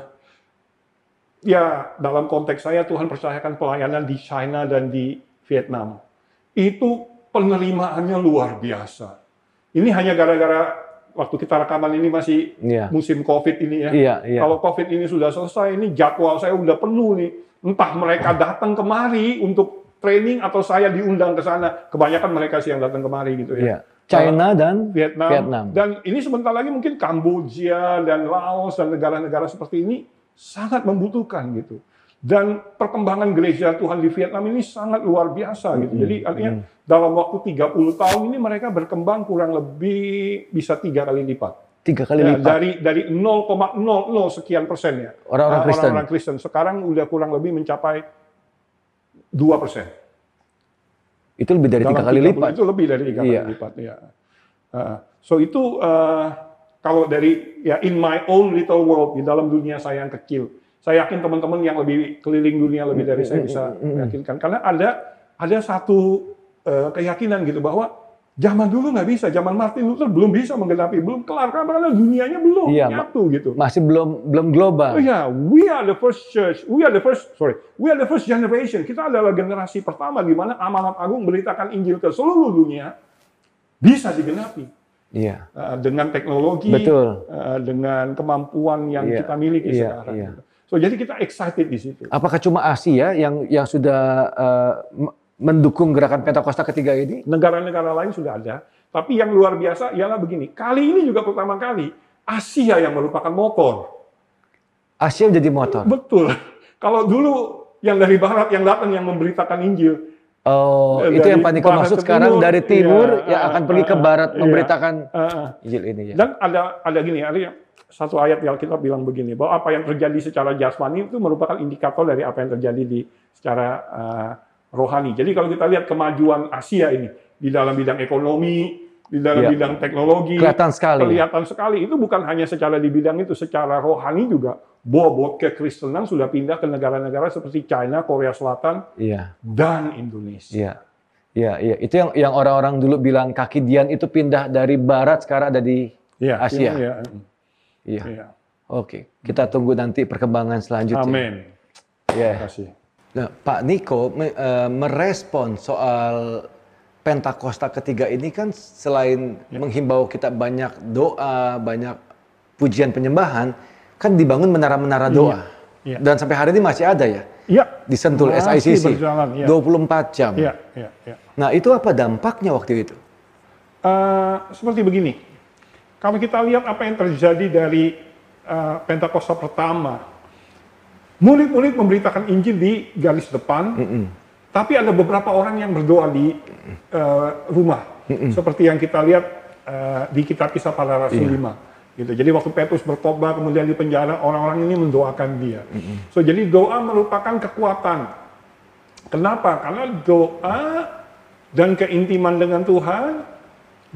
ya dalam konteks saya Tuhan percayakan pelayanan di China dan di Vietnam. Itu penerimaannya luar biasa. Ini hanya gara-gara waktu kita rekaman ini masih Iya. musim COVID ini ya. Iya, iya. Kalau COVID ini sudah selesai, ini jadwal saya udah penuh nih. Entah mereka datang kemari untuk training atau saya diundang ke sana. Kebanyakan mereka sih yang datang kemari gitu ya. China dan Vietnam. Vietnam. Dan ini sebentar lagi mungkin Kamboja dan Laos dan negara-negara seperti ini sangat membutuhkan gitu. Dan perkembangan gereja Tuhan di Vietnam ini sangat luar biasa gitu. Jadi artinya dalam waktu 30 tahun ini mereka berkembang kurang lebih bisa tiga kali lipat. tiga kali Ya, lipat. dari dari 0,00 sekian persen ya. Orang-orang Ah, Kristen. Orang-orang Kristen. Sekarang udah kurang lebih mencapai 2 persen. Itu lebih dari tiga kali 30 lipat. Itu lebih dari tiga Iya. kali lipat. Ya. Uh, so itu uh, kalau dari ya in my own little world di dalam dunia saya yang kecil, saya yakin teman-teman yang lebih keliling dunia lebih dari saya bisa meyakinkan. Karena ada ada satu uh, keyakinan gitu bahwa zaman dulu nggak bisa, zaman Martin Luther belum bisa menggenapi, belum kelar karena dunianya belum Iya, nyatu gitu. Masih belum belum global. Oh ya, we are the first church. We are the first, sorry, we are the first generation. Kita adalah generasi pertama di mana amanat agung beritakan Injil ke seluruh dunia bisa digenapi Iya. Uh, dengan teknologi, Betul. uh, dengan kemampuan yang Iya, kita miliki iya, sekarang. iya. So jadi kita excited di situ. Apakah cuma Asia yang yang sudah eh, m- mendukung gerakan Pentakosta ketiga ini? Negara-negara lain sudah ada. Tapi yang luar biasa ialah begini. Kali ini juga pertama kali Asia yang merupakan motor. Asia menjadi motor. Betul. Kalau dulu yang dari barat yang datang yang memberitakan Injil. Oh, Eh, itu yang dari Paniko barat maksud sekarang timur, dari timur iya, yang akan ah, pergi ke ah, barat iya. memberitakan Ah, ah. Injil ini ya. Dan ada ada gini, ada yang- satu ayat di Alkitab bilang begini, bahwa apa yang terjadi secara jasmani itu merupakan indikator dari apa yang terjadi di secara uh, rohani. Jadi kalau kita lihat kemajuan Asia ini di dalam bidang ekonomi, di dalam Iya. bidang teknologi, Kelihatan sekali. ya. kelihatan sekali. Itu bukan hanya secara di bidang itu, secara rohani juga bobot kekristenan sudah pindah ke negara-negara seperti China, Korea Selatan, Iya, dan Indonesia. iya. Iya, iya. Itu yang yang orang-orang dulu bilang kaki Dian itu pindah dari barat sekarang ada di Iya, Asia. Iya, Iya. iya. Oke, kita tunggu nanti perkembangan selanjutnya. Amin. Iya. Terima kasih. Nah, Pak Niko me- eh, merespon soal Pentakosta ketiga ini kan selain menghimbau kita banyak doa, banyak pujian penyembahan, kan dibangun menara-menara doa. iya. Dan sampai hari ini masih ada ya Iya. di Sentul Masih SICC berjalan, iya. 24 jam. Iya, iya, iya. Nah, itu apa dampaknya waktu itu? Eh, seperti begini, kalau kita lihat apa yang terjadi dari eh, Pentakosta pertama, murid-murid memberitakan Injil di garis depan, tapi ada beberapa orang yang berdoa di eh, rumah, seperti yang kita lihat eh, di kitab Kisah Para Rasul 5. Gitu. Jadi waktu Petrus bertobat kemudian di penjara, orang-orang ini mendoakan dia. So jadi doa merupakan kekuatan. Kenapa? Karena doa dan keintiman dengan Tuhan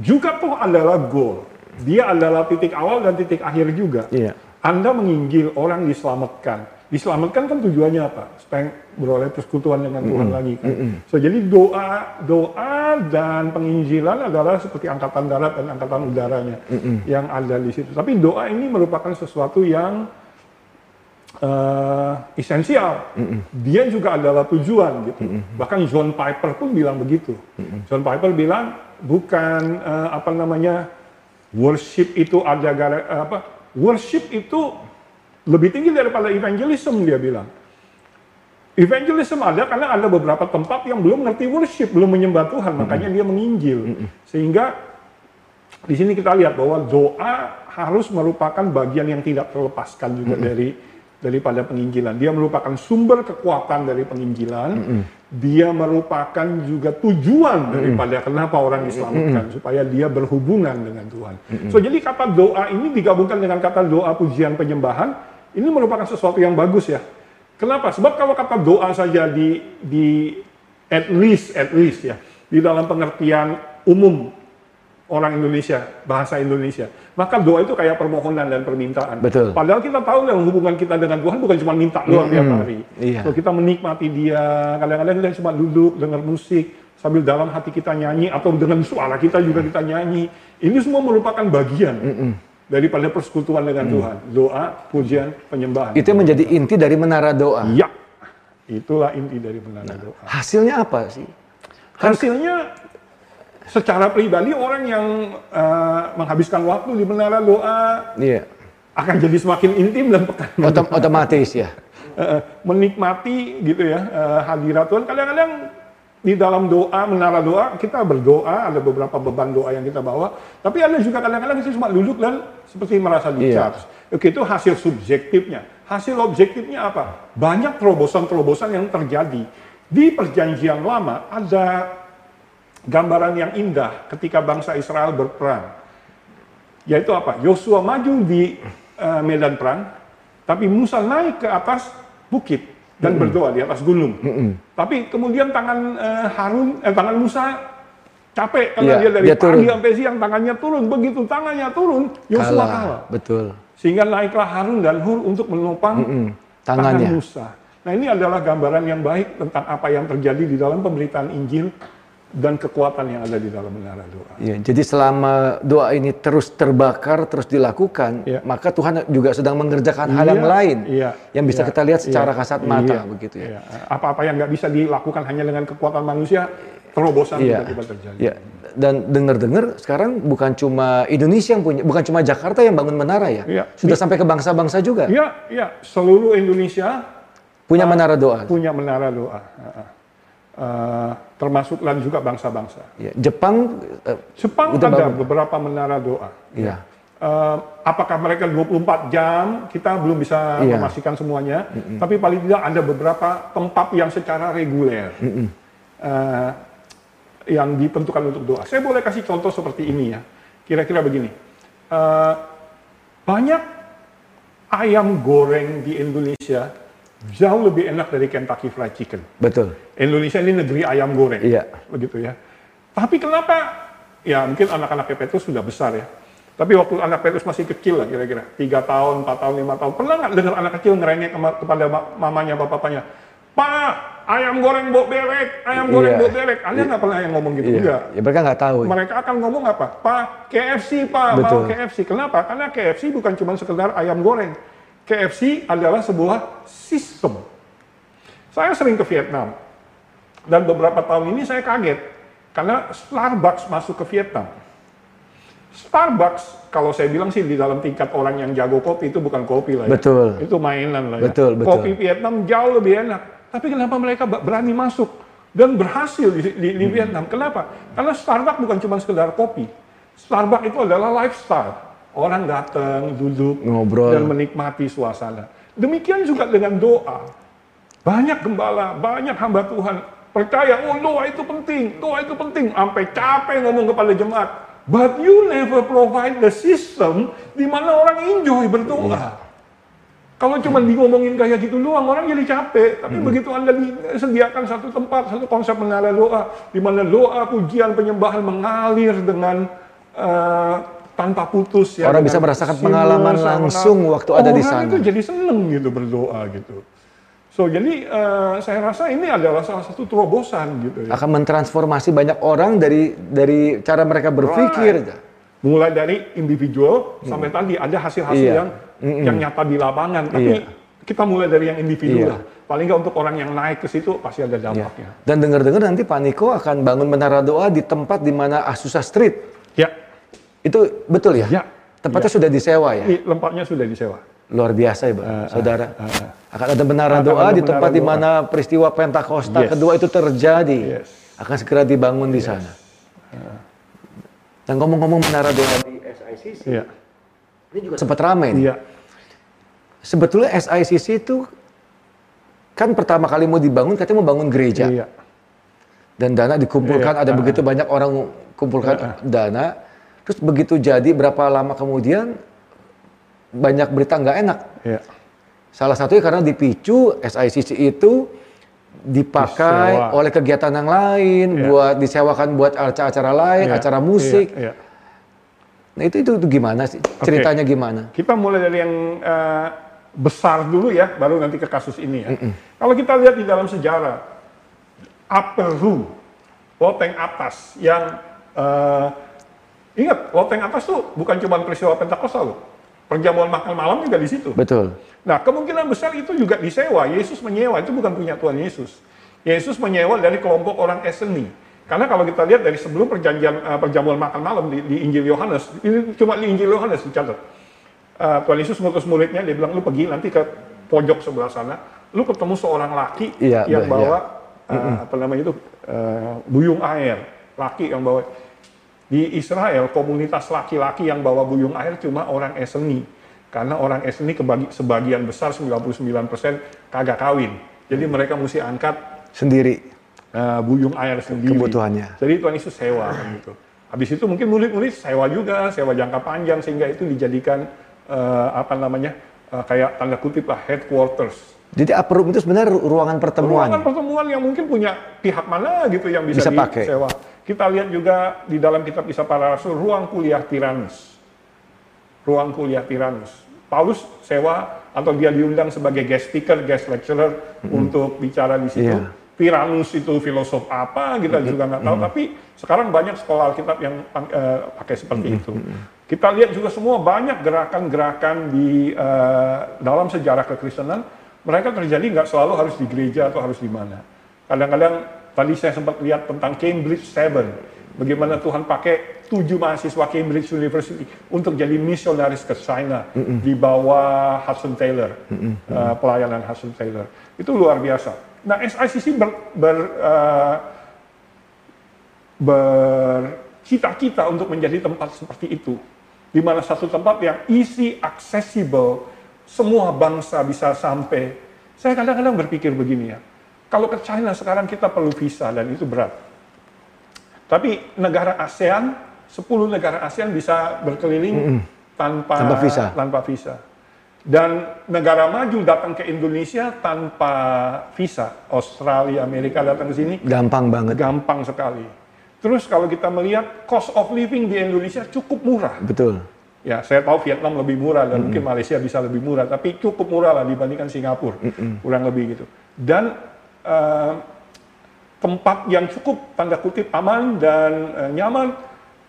juga toh adalah goal. Dia adalah titik awal dan titik akhir juga. Iya. Anda menginjil orang diselamatkan. Diselamatkan kan tujuannya apa? Supaya beroleh persekutuan dengan Tuhan lagi kan. So jadi doa doa dan penginjilan adalah seperti angkatan darat dan angkatan udaranya yang ada di situ. Tapi doa ini merupakan sesuatu yang eh, esensial. Dia juga adalah tujuan gitu. Bahkan John Piper pun bilang begitu. John Piper bilang bukan eh, apa namanya worship itu ada gara apa worship itu lebih tinggi daripada evangelism dia bilang. Evangelism ada karena ada beberapa tempat yang belum ngerti worship, belum menyembah Tuhan, makanya dia menginjil. Sehingga di sini kita lihat bahwa doa harus merupakan bagian yang tidak terlepaskan juga dari daripada penginjilan. Dia merupakan sumber kekuatan dari penginjilan. Dia merupakan juga tujuan daripada kenapa orang diselamatkan supaya dia berhubungan dengan Tuhan. So jadi kata doa ini digabungkan dengan kata doa pujian penyembahan ini merupakan sesuatu yang bagus ya. Kenapa? Sebab kalau kata doa saja di di at least at least ya di dalam pengertian umum orang Indonesia, bahasa Indonesia. Maka doa itu kayak permohonan dan permintaan. Betul. Padahal kita tahu yang hubungan kita dengan Tuhan bukan cuma minta doang tiap hari. Iya. So, kita menikmati dia, kadang-kadang kita cuma duduk, dengar musik, sambil dalam hati kita nyanyi, atau dengan suara kita juga kita nyanyi. Ini semua merupakan bagian daripada persekutuan dengan Tuhan. Doa, pujian, penyembahan. Itu yang menjadi inti dari menara doa. Ya, itulah inti dari menara doa. Hasilnya apa sih? Hasilnya secara pribadi orang yang eh, menghabiskan waktu di menara doa Iya. akan jadi semakin intim dan pekan Otom- otomatis ya. [LAUGHS] Eh, menikmati gitu ya eh, hadirat Tuhan. Kadang-kadang di dalam doa menara doa kita berdoa ada beberapa beban doa yang kita bawa, tapi ada juga kadang-kadang kita cuma duduk dan seperti merasa di Iya. Oke itu hasil subjektifnya. Hasil objektifnya apa? Banyak terobosan-terobosan yang terjadi di perjanjian lama ada gambaran yang indah ketika bangsa Israel berperang. Yaitu apa? Yosua maju di eh, medan perang, tapi Musa naik ke atas bukit dan berdoa di atas gunung. Tapi kemudian tangan eh, Harun, eh, tangan Musa capek karena Iya, dia dari dia turun. pagi sampai siang tangannya turun. Begitu tangannya turun, Yosua kalah. Betul. Sehingga naiklah Harun dan Hur untuk menopang tangan Tangannya. Musa. Nah ini adalah gambaran yang baik tentang apa yang terjadi di dalam pemberitaan Injil dan kekuatan yang ada di dalam menara doa. Iya, jadi selama doa ini terus terbakar, terus dilakukan, Iya. maka Tuhan juga sedang mengerjakan hal yang Iya, lain iya, yang bisa iya, kita lihat secara iya, kasat mata iya, begitu ya. iya. Apa-apa yang nggak bisa dilakukan hanya dengan kekuatan manusia, terobosan Iya. tiba-tiba terjadi. Iya. Dan dengar-dengar sekarang bukan cuma Indonesia yang punya, bukan cuma Jakarta yang bangun menara ya. Iya. Sudah sampai ke bangsa-bangsa juga Iya, iya. Seluruh Indonesia punya menara doa. punya menara doa. Uh, termasuk dan juga bangsa-bangsa. Ya, Jepang eh, Jepang ada bagus. beberapa menara doa. Iya. Eh, apakah mereka 24 jam? Kita belum bisa Iya. memastikan semuanya. Tapi paling tidak ada beberapa tempat yang secara reguler eh, yang ditentukan untuk doa. Saya boleh kasih contoh seperti ini ya. Kira-kira begini. Eh, banyak ayam goreng di Indonesia jauh lebih enak dari Kentucky Fried Chicken. betul. Indonesia ini negeri ayam goreng. Iya. Begitu ya. Tapi kenapa? Ya mungkin anak-anak Petrus sudah besar ya. Tapi waktu anak Petrus masih kecil lah kira-kira. Tiga tahun, empat tahun, lima tahun. Pernah nggak dengar anak kecil ngerengek kepada ma- mamanya, bapaknya? Pak, ayam goreng bok berek, ayam goreng Iya. bok berek. Anda nggak pernah yang ngomong gitu? Iya. Enggak. Ya mereka nggak tahu. Mereka akan ngomong apa? Pak, KFC Pak, mau. KFC. Kenapa? Karena KFC bukan cuma sekedar ayam goreng. KFC adalah sebuah sistem. Saya sering ke Vietnam. Dan beberapa tahun ini saya kaget. Karena Starbucks masuk ke Vietnam. Starbucks, kalau saya bilang sih di dalam tingkat orang yang jago kopi itu bukan kopi lah ya. Betul. Itu mainan lah ya. Betul, betul. Kopi Vietnam jauh lebih enak. Tapi kenapa mereka berani masuk dan berhasil di, di- Hmm. di Vietnam? Kenapa? Karena Starbucks bukan cuma sekedar kopi. Starbucks itu adalah lifestyle. Orang datang, duduk, Ngobrol. dan menikmati suasana. Demikian juga dengan doa. Banyak gembala, banyak hamba Tuhan percaya, oh doa itu penting, doa itu penting. Sampai capek ngomong kepada jemaat. But you never provide the system di mana orang enjoy berdoa. Iya. Kalau cuma ngomongin kayak gitu doang, orang jadi capek. Tapi Hmm. begitu Anda disediakan satu tempat, satu konsep menara doa, di mana doa, pujian, penyembahan mengalir dengan eh, tanpa putus. ya, Orang bisa merasakan pengalaman sama- langsung waktu ada di Orang sana. itu jadi seneng gitu berdoa gitu. So jadi eh, saya rasa ini adalah salah satu terobosan gitu ya. Akan mentransformasi banyak orang dari dari cara mereka berpikir. Mulai dari individual sampai tadi ada hasil-hasil Iya. yang yang nyata di lapangan. Tapi Iya. kita mulai dari yang individu Iya. lah. Paling nggak untuk orang yang naik ke situ pasti ada Ya. dampaknya. Dan dengar-dengar nanti Pak Niko akan bangun menara doa di tempat di mana Asusa Street. Ya, Itu betul ya? Ya. Tempatnya sudah disewa ya? ini tempatnya sudah disewa. Luar biasa ya, Pak. Saudara. ah, akan ada menara Akan doa ada di tempat di mana peristiwa Pentakosta Yes. kedua itu terjadi. Yes. Akan segera dibangun di sana. Dan ngomong-ngomong menara doa di SICC, Iya. ini juga sempat ramai nih. Iya. Sebetulnya SICC itu kan pertama kali mau dibangun katanya mau bangun gereja. Iya. dan dana dikumpulkan Iya, ada ah, begitu banyak orang kumpulkan dana terus begitu jadi berapa lama kemudian banyak berita nggak enak Iya. salah satunya karena dipicu SICC itu dipakai Disewa. oleh kegiatan yang lain Iya. buat disewakan buat acara-acara lain Iya. acara musik Iya. iya. nah itu, itu itu gimana sih ceritanya gimana Kita mulai dari yang eh, besar dulu ya, baru nanti ke kasus ini ya. Kalau kita lihat di dalam sejarah, upper room, loteng atas yang eh, ingat loteng atas tuh bukan cuma peristiwa Pentakosta loh, perjamuan makan malam juga di situ. betul Nah, kemungkinan besar itu juga disewa. Yesus menyewa, itu bukan punya Tuhan Yesus. Yesus menyewa dari kelompok orang Eseni. Karena kalau kita lihat dari sebelum perjanjian eh, perjamuan makan malam di, di Injil Yohanes, ini cuma di Injil Yohanes dicatat. Eh, Tuhan Yesus mengutus muridnya, dia bilang, lu pergi nanti ke pojok sebelah sana, lu ketemu seorang laki Iya, yang iya. bawa eh, apa namanya itu eh, buyung air, laki yang bawa di Israel komunitas laki-laki yang bawa buyung air cuma orang Eseni. Karena orang Eseni kebagi, sebagian besar 99% kagak kawin. Jadi mereka mesti angkat sendiri eh, buyung air sendiri. Kebutuhannya. Jadi Tuhan Yesus sewa kan gitu. Habis itu mungkin murid-murid sewa juga, sewa jangka panjang sehingga itu dijadikan eh, apa namanya eh, kayak tanda kutip lah headquarters. jadi upper room itu sebenarnya ru- ruangan pertemuan Ruangan pertemuan yang mungkin punya pihak mana gitu yang bisa, Bisa pakai. Kita lihat juga di dalam kitab Kisah Para Rasul ruang kuliah Tiranus. Ruang kuliah Tiranus. Paulus sewa atau dia diundang sebagai guest speaker, guest lecturer untuk bicara di situ. Iya. Tiranus itu filosof apa kita juga nggak tahu. Tapi sekarang banyak sekolah Alkitab yang eh, pakai seperti itu. Kita lihat juga semua banyak gerakan-gerakan di eh, dalam sejarah kekristenan mereka terjadi nggak selalu harus di gereja atau harus di mana. Kadang-kadang tadi saya sempat lihat tentang Cambridge Seven, bagaimana Tuhan pakai tujuh mahasiswa Cambridge University untuk jadi misionaris ke China di bawah Hudson Taylor, eh, pelayanan Hudson Taylor. Itu luar biasa. Nah SICC ber, ber, eh, bercita-cita untuk menjadi tempat seperti itu. Di mana satu tempat yang easy, accessible, semua bangsa bisa sampai. Saya kadang-kadang berpikir begini ya, kalau ke China sekarang kita perlu visa dan itu berat. Tapi negara ASEAN, 10 negara ASEAN bisa berkeliling tanpa, Tanpa visa. tanpa visa. Dan negara maju datang ke Indonesia tanpa visa. Australia, Amerika datang ke sini Gampang banget. gampang sekali. Terus kalau kita melihat cost of living di Indonesia cukup murah. Betul. Ya, saya tahu Vietnam lebih murah dan mungkin Malaysia bisa lebih murah, tapi cukup murah lah dibandingkan Singapura, kurang lebih gitu. Dan eh, tempat yang cukup tanda kutip aman dan eh, nyaman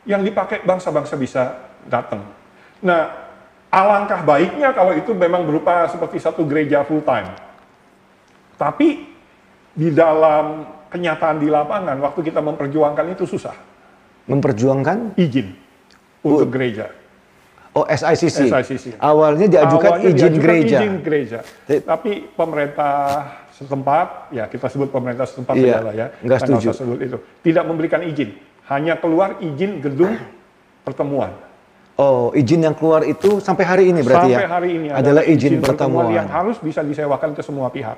yang dipakai bangsa-bangsa bisa datang. Nah, alangkah baiknya kalau itu memang berupa seperti satu gereja full time. Tapi di dalam kenyataan di lapangan, waktu kita memperjuangkan itu susah. Memperjuangkan Izin untuk gereja. oh SICC. SICC. Awalnya diajukan Awalnya izin diajukan gereja. izin gereja. Tapi- Tapi pemerintah setempat, ya kita sebut pemerintah setempat Iya, saja lah ya. nggak Kita setuju. sebut itu. Tidak memberikan izin. Hanya keluar izin gedung pertemuan. Oh, izin yang keluar itu sampai hari ini berarti Sampai ya? hari ini adalah izin, pertemuan. yang harus bisa disewakan ke semua pihak.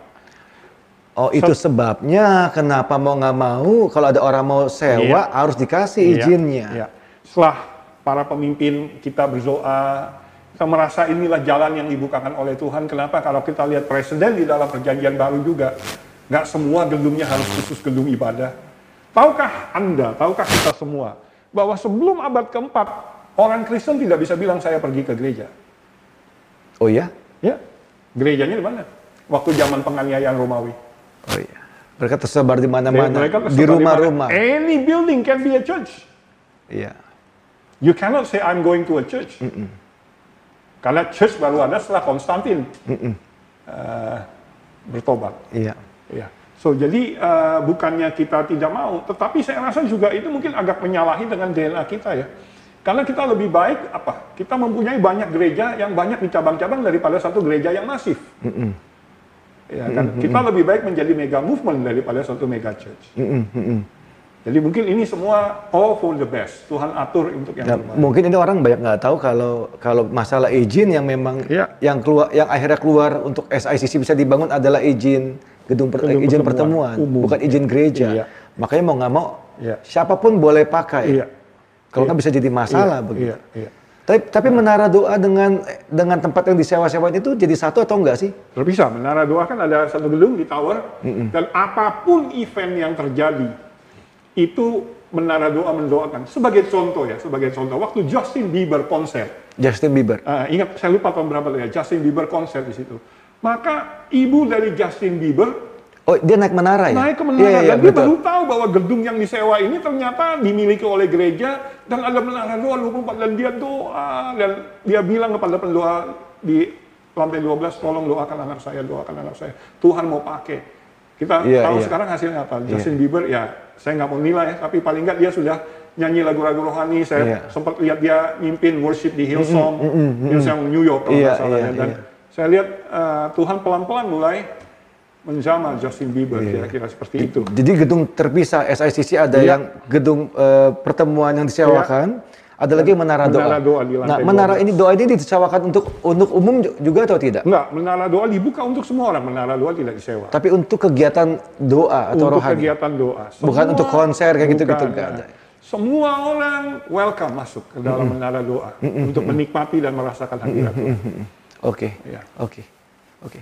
Oh, itu sebabnya kenapa mau nggak mau kalau ada orang mau sewa harus dikasih Iya, izinnya. iya. Setelah para pemimpin kita berdoa, kita merasa inilah jalan yang dibukakan oleh Tuhan. Kenapa? Kalau kita lihat presiden di dalam perjanjian baru juga, nggak semua gedungnya harus khusus gedung ibadah. Tahukah Anda, tahukah kita semua, bahwa sebelum abad keempat, orang Kristen tidak bisa bilang saya pergi ke gereja. Oh ya? Ya, gerejanya di mana? Waktu zaman penganiayaan Romawi. Oh iya. Mereka tersebar di mana-mana, di rumah-rumah. Any building can be a church. Iya. You cannot say I'm going to a church. Karena church baru ada setelah Konstantin eh, bertobat. Iya. Ya. So jadi eh, bukannya kita tidak mau, tetapi saya rasa juga itu mungkin agak menyalahi dengan DNA kita ya. Karena kita lebih baik apa? Kita mempunyai banyak gereja yang banyak di cabang-cabang daripada satu gereja yang masif. Ya kan? Kita lebih baik menjadi mega movement daripada satu mega church. Mm-mm, mm-mm. Jadi mungkin ini semua all for the best. Tuhan atur untuk yang Nah, terbaik. mungkin ini orang banyak nggak tahu kalau kalau masalah izin yang memang Iya. yang keluar yang akhirnya keluar untuk SICC bisa dibangun adalah izin gedung, per- Gedung izin pertemuan pertemuan, umum. bukan izin gereja. Iya. Makanya mau nggak mau Iya. siapa pun boleh pakai. Iya. Kalau nggak bisa jadi masalah Iya, begitu. Iya, iya. Tapi, tapi menara doa dengan dengan tempat yang disewa-sewain itu jadi satu atau enggak sih? Terpisah, menara doa kan ada satu gedung di tower, dan apa pun event yang terjadi, itu menara doa mendoakan. Sebagai contoh ya, sebagai contoh, waktu Justin Bieber konser, Justin Bieber. ah, ingat saya lupa tahun berapa ya, Justin Bieber konser di situ. Maka ibu dari Justin Bieber Oh, dia naik menara ya? naik ke menara Iya, iya, dan dia betul. baru tahu bahwa gedung yang disewa ini ternyata dimiliki oleh gereja dan ada menara doa 24 dan dia doa dan dia bilang kepada pendoa di lantai 12 tolong doakan anak saya doakan anak saya Tuhan mau pakai kita Iya, tahu iya. sekarang hasilnya apa Justin Bieber ya saya nggak mau nilai tapi paling nggak dia sudah nyanyi lagu-lagu rohani saya Iya. sempat lihat dia mimpin worship di Hillsong Hillsong New York kalau Iya, nggak salah iya, ya. dan iya. saya lihat eh, Tuhan pelan-pelan mulai menjamah Justin Bieber Iya. kira-kira seperti itu Jadi gedung terpisah SICC ada Iya. yang gedung eh, pertemuan yang disewakan, ada lagi menara doa. Menara doa di nah, lantai menara 12. ini doa ini disewakan untuk untuk umum ju- juga atau tidak? Enggak, menara doa dibuka untuk semua orang. Menara doa tidak disewa. Tapi untuk kegiatan doa atau untuk rohani. kegiatan doa. Bukan untuk konser kayak gitu-gitu, bukan, nggak ada. Semua orang welcome masuk ke dalam menara doa untuk menikmati dan merasakan hadirat Tuhan. Oke. Iya. Oke. Oke.